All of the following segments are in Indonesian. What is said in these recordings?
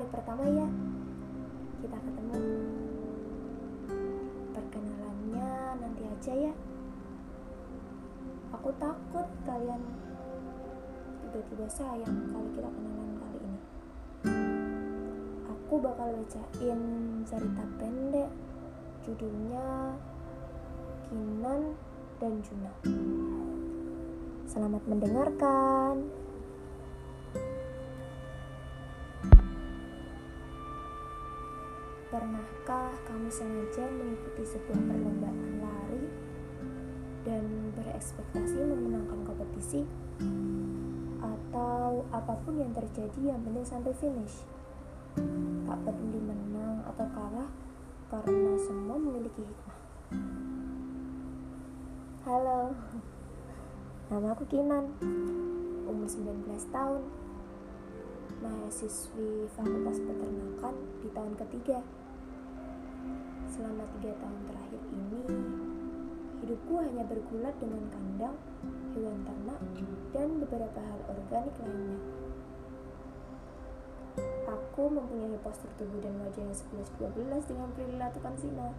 kali pertama ya kita ketemu. Perkenalannya nanti aja ya. Aku takut kalian tiba-tiba sayang kalau kita kenalan kali ini. Aku bakal bacain cerita pendek judulnya Kinan dan Juna. Selamat mendengarkan. Pernahkah kamu sengaja mengikuti sebuah perlombaan lari dan berekspektasi memenangkan kompetisi? Atau apa pun yang terjadi yang penting sampai finish? Tak peduli menang atau kalah karena semua memiliki hikmah. Halo, nama aku Kinan, umur 19 tahun, mahasiswi Fakultas Peternakan di tahun ketiga selama tiga tahun terakhir ini, hidupku hanya bergulat dengan kandang, hewan ternak, dan beberapa hal organik lainnya. Aku mempunyai postur tubuh dan wajah yang 11-12 dengan perilaku kansina.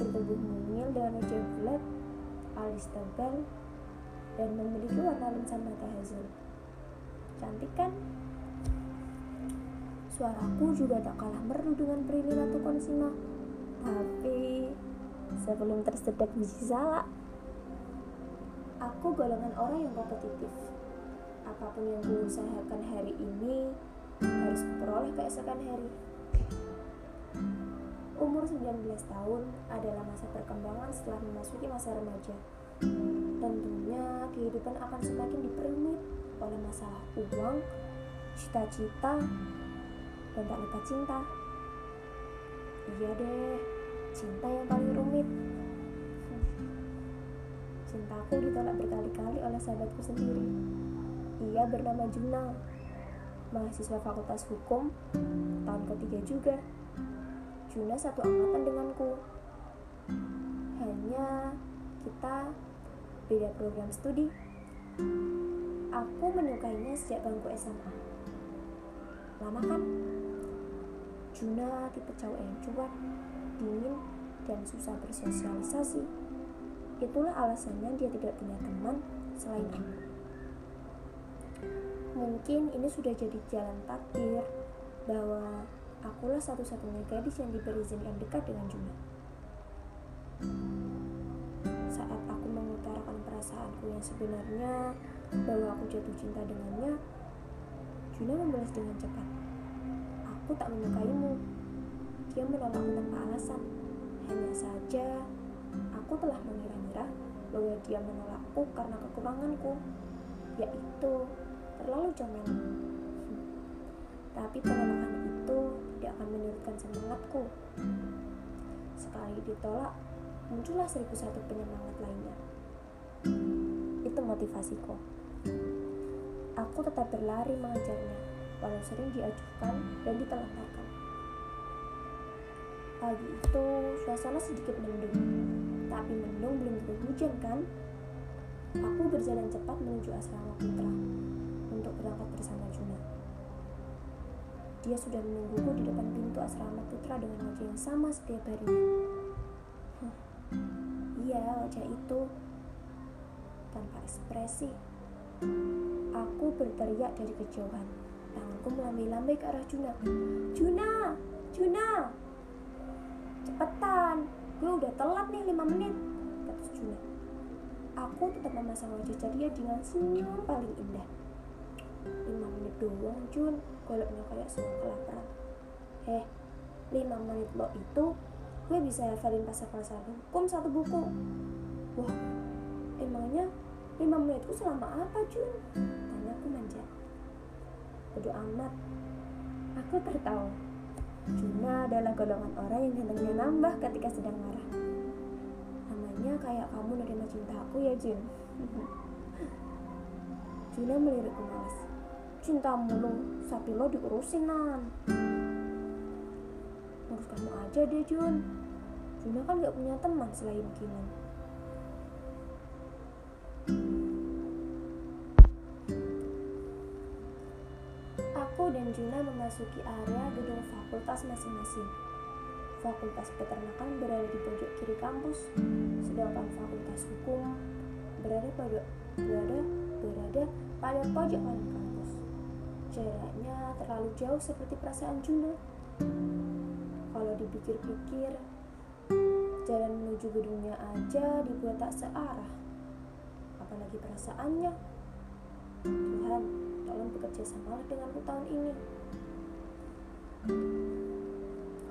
Bertubuh mungil dengan wajah bulat, alis tebal, dan memiliki warna lensa mata hazel. Cantik kan? Suaraku juga tak kalah merdu dengan Prilly Latukonsina. Tapi sebelum tersedak biji salak, aku golongan orang yang kompetitif. Apa pun yang kuusahakan hari ini harus kuperoleh keesokan hari. Umur 19 tahun adalah masa perkembangan setelah memasuki masa remaja. Tentunya kehidupan akan semakin diperumit oleh masalah uang, cita-cita, dan tak lupa cinta. Iya deh, cinta yang paling rumit. Cintaku ditolak berkali-kali oleh sahabatku sendiri. Ia bernama Juna, mahasiswa Fakultas Hukum, tahun ketiga juga. Juna satu angkatan denganku. Hanya kita beda program studi. Aku menyukainya sejak bangku SMA. Lama kan? Juna tipe cowok yang cuek, dingin, dan susah bersosialisasi. Itulah alasannya dia tidak punya teman selain aku. Mungkin ini sudah jadi jalan takdir bahwa akulah satu-satunya gadis yang diberi yang dekat dengan Juna. Saat aku mengutarakan perasaanku yang sebenarnya bahwa aku jatuh cinta dengannya, Juna membalas dengan cepat. Aku tak menyukaimu. Dia menolakku tanpa alasan. Hanya saja, aku telah mengira-ngira bahwa dia menolakku karena kekuranganku, yaitu terlalu comel. Tapi penolakan itu tidak akan menyurutkan semangatku. Sekali ditolak, muncullah seribu satu penyemangat lainnya. Itu motivasiku. Aku tetap berlari mengejarnya, walau sering diajukan dan ditelantarkan. Pagi itu suasana sedikit mendung, tapi mendung belum tentu hujan kan? Aku berjalan cepat menuju asrama putra untuk berangkat bersama Juna. Dia sudah menungguku di depan pintu asrama putra dengan wajah yang sama setiap harinya. Huh. Iya, wajah itu tanpa ekspresi. Aku berteriak dari kejauhan. Tanganku melambai-lambai ke arah Juna. Juna, Juna, cepetan, gue udah telat nih 5 menit, kata Juna. Aku tetap memasang wajah ceria dengan senyum paling indah. 5 menit doang, Jun, goloknya kayak semua kelaparan. Eh, 5 menit lo itu gue bisa hafalin pasal-pasal hukum satu buku. Wah, emangnya 5 menitku selama apa, Jun? Tanyaku manja. Bodo amat. Aku tertawa. Juna adalah golongan orang yang gantengnya nambah ketika sedang marah. Namanya kayak kamu nerima cinta aku ya, Jun. Juna melirikku malas. Cinta mulu, sapi lo diurusin, Nan. Ngurus kamu aja deh, Jun. Juna kan gak punya teman selain Kinan. Aku dan Juna memasuki area gedung fakultas masing-masing. Fakultas peternakan berada di pojok kiri kampus, sedangkan fakultas hukum berada pada berada berada pada pojok kanan kampus. Jaraknya terlalu jauh seperti perasaan Juna. Kalau dipikir-pikir, jalan menuju gedungnya aja dibuat tak searah. Apalagi perasaannya. Tuhan, tolong bekerja sama denganku tahun ini.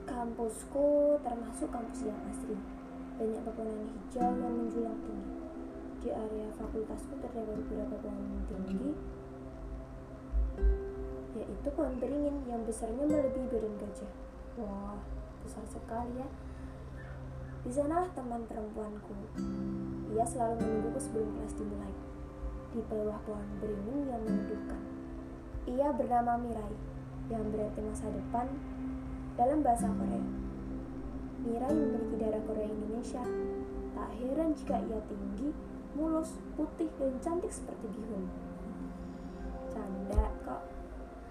Kampusku termasuk kampus yang asri. Banyak pepohonan hijau yang menjulang tinggi. Di area fakultasku terdapat beberapa pohon tinggi, yaitu pohon beringin yang besarnya melebihi badan gajah. Wah, besar sekali ya. Di sanalah teman perempuanku. Ia selalu menungguku sebelum kelas dimulai. Di bawah pohon beringin yang meneduhkan. Ia bernama Mirai, yang berarti masa depan dalam bahasa Korea. Mirai memiliki darah Korea Indonesia. Tak heran jika ia tinggi, mulus, putih, dan cantik seperti bihun. Canda kok.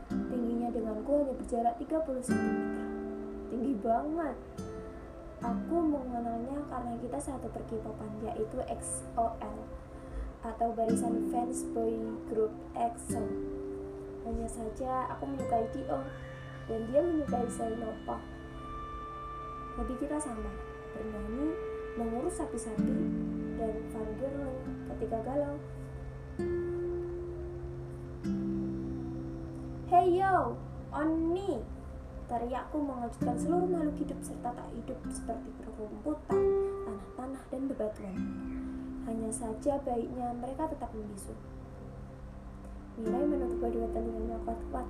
Tingginya denganku hanya berjarak 30 cm. Tinggi banget. Aku mengenalnya karena kita satu perkipopan yaitu XOL atau barisan fans boy group EXO. Hanya saja aku menyukai Dio dan dia menyukai Nova. Hobi kita sama, bernyanyi, mengurus sapi-sapi, dan fangirling ketika galau. Hey yo, Oni! Teriakku mengejutkan seluruh makhluk hidup serta tak hidup seperti perkumputan, tanah-tanah, dan bebatuan. Hanya saja baiknya mereka tetap membisu. Menutup kedua telinganya kuat-kuat.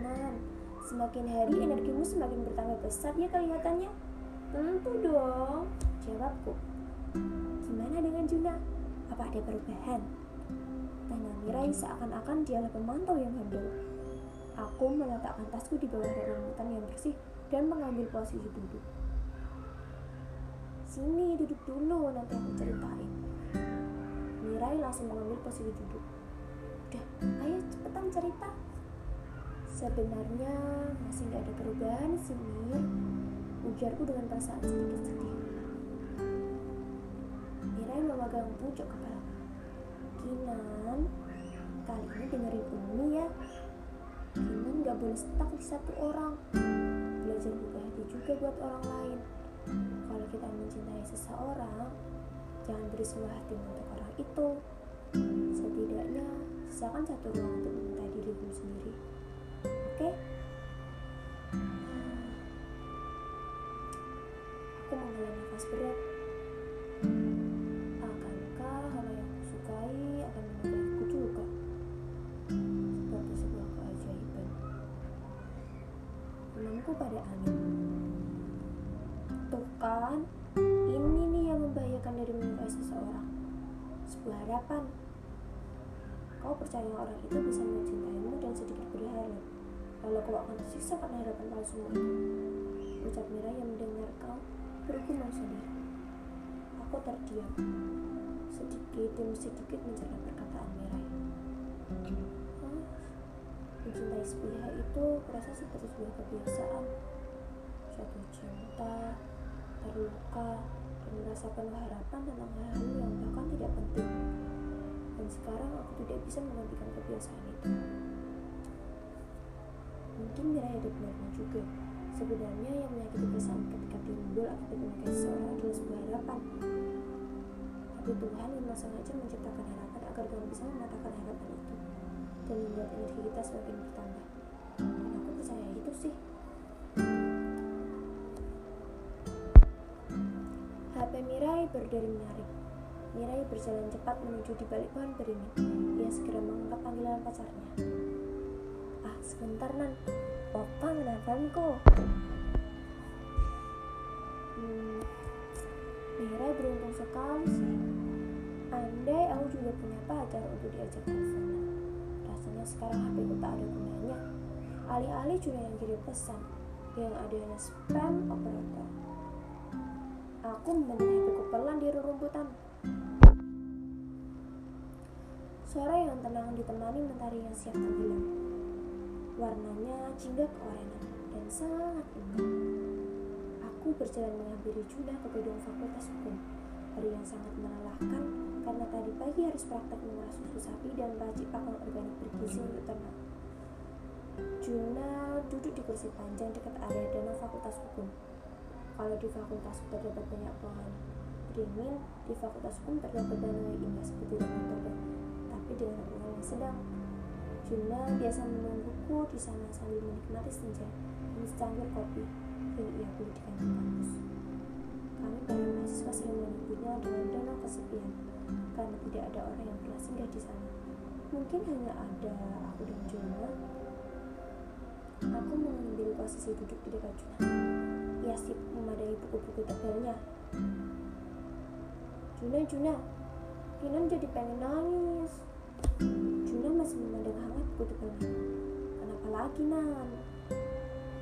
Nan, semakin hari energimu semakin bertambah besar ya kelihatannya. Tentu dong, jawabku. Gimana dengan Juna? Apa ada perubahan? Tanya Mirai seakan-akan dialah pemantau yang handal. Aku meletakkan tasku di bawah rambutan yang bersih dan mengambil posisi duduk. Sini duduk dulu, nanti aku ceritain. Mirai langsung mengambil posisi duduk. Udah, ayo cepetan cerita. Sebenarnya masih gak ada perubahan sih, Mir. Ujarku dengan perasaan sedikit sedih. Mirai memegang pucuk kepala. Kinan, kali ini dengerin Umi ya. Kinan gak boleh stuck di satu orang. Belajar buka hati juga buat orang lain. Kalau kita mencintai seseorang, jangan beri semua hati untuk orang itu. Sisakan satu ruang untuk mencintai dirimu sendiri. Oke? Aku menghela nafas berat. Akankah hal yang aku sukai akan menikahiku juga? Seperti sebuah keajaiban. Temanku pada angin. Tuh kan, ini nih yang membahayakan dari menyukai seseorang. Sebuah harapan. Kau percaya orang itu bisa mencintaimu dan sedikit berharap. Lalu kau akan tersiksa karena harapan palsumu itu. Ucap Mira yang mendengar kau bergumam sendiri. Aku terdiam. Sedikit demi sedikit mencerna perkataan Mirai. Hah? Mencintai sepihak itu terasa seperti sebuah kebiasaan. Jatuh cinta, terluka, dan merasa penuh harapan tentang hal-hal yang bahkan tidak penting. Dan sekarang aku tidak bisa menggantikan kebiasaan itu. Mungkin Mirai ada benarnya juga. Sebenarnya yang menyakiti perasaan ketika timbul akibat menyukai seseorang adalah sebuah harapan. Tapi Tuhan memang sengaja menciptakan harapan agar kamu bisa mematahkan harapan itu dan membuat energi kita semakin bertambah. Dan aku percaya itu sih. HP Mirai berderi menarik. Mirai berjalan cepat menuju di balik pohon beringin. Ia segera mengangkat panggilan pacarnya. Ah, sebentar nan. Opa menelponku. Hmm, Mirai beruntung sekali sih. Andai aku juga punya pacar untuk diajak teleponan. Rasanya sekarang HP ku tak ada gunanya. Alih-alih juga yang kirim pesan, yang ada hanya spam operator. Aku membentuk HP pelan di rerumputan. Suara yang tenang ditemani mentari yang siap tenggelam. Warnanya jingga keorenan dan sangat indah. Aku berjalan menghampiri Juna ke gedung fakultas hukum. Hari yang sangat melelahkan karena tadi pagi harus praktek mengolah susu sapi dan racik pakan organik bergizi untuk ternak. Juna duduk di kursi panjang dekat area danau fakultas hukum. Kalau di fakultas terdapat banyak pohon beringin, di fakultas hukum terdapat danau yang indah seperti danau tapi dengan lingkungan yang sedang. Juna biasa menungguku di sana sambil menikmati senja dan secangkir kopi yang ia beli di kantin kampus. Kami para mahasiswa sering menyebutnya dengan danau kesepian karena tidak ada orang yang pernah singgah di sana. Mungkin hanya ada aku dan Juna Aku mengambil posisi duduk di dekat Juna. Ia sip memadai buku-buku tebalnya. Juna, Juna, Kinan jadi pengen nangis. Juna masih memandang hangat buku tebalnya. Kenapa lagi, Nan?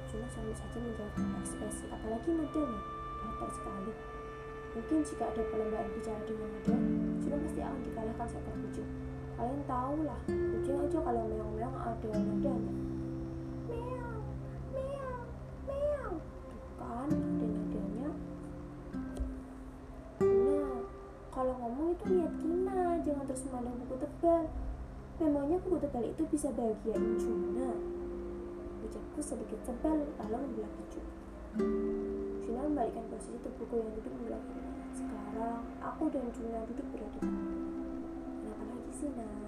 Juna sambil saja menjawab ekspresi, apalagi nadanya. Datar sekali. Mungkin jika ada perlombaan bicara dengan nada, Juna pasti akan dikalahkan seekor kucing. Kalian tahu lah, kucing aja kalau meong-meong ada nadanya. kan ada nadanya nah kalau ngomong itu lihat Kina jangan terus memandang buku tebal. Memangnya buku tebal itu bisa bahagiain Juna ucapku sedikit tebal lalu membelah baju Juna membalikkan posisi buku yang duduk membelakangnya sekarang aku dan Juna duduk berhadapan kenapa lagi sih Nan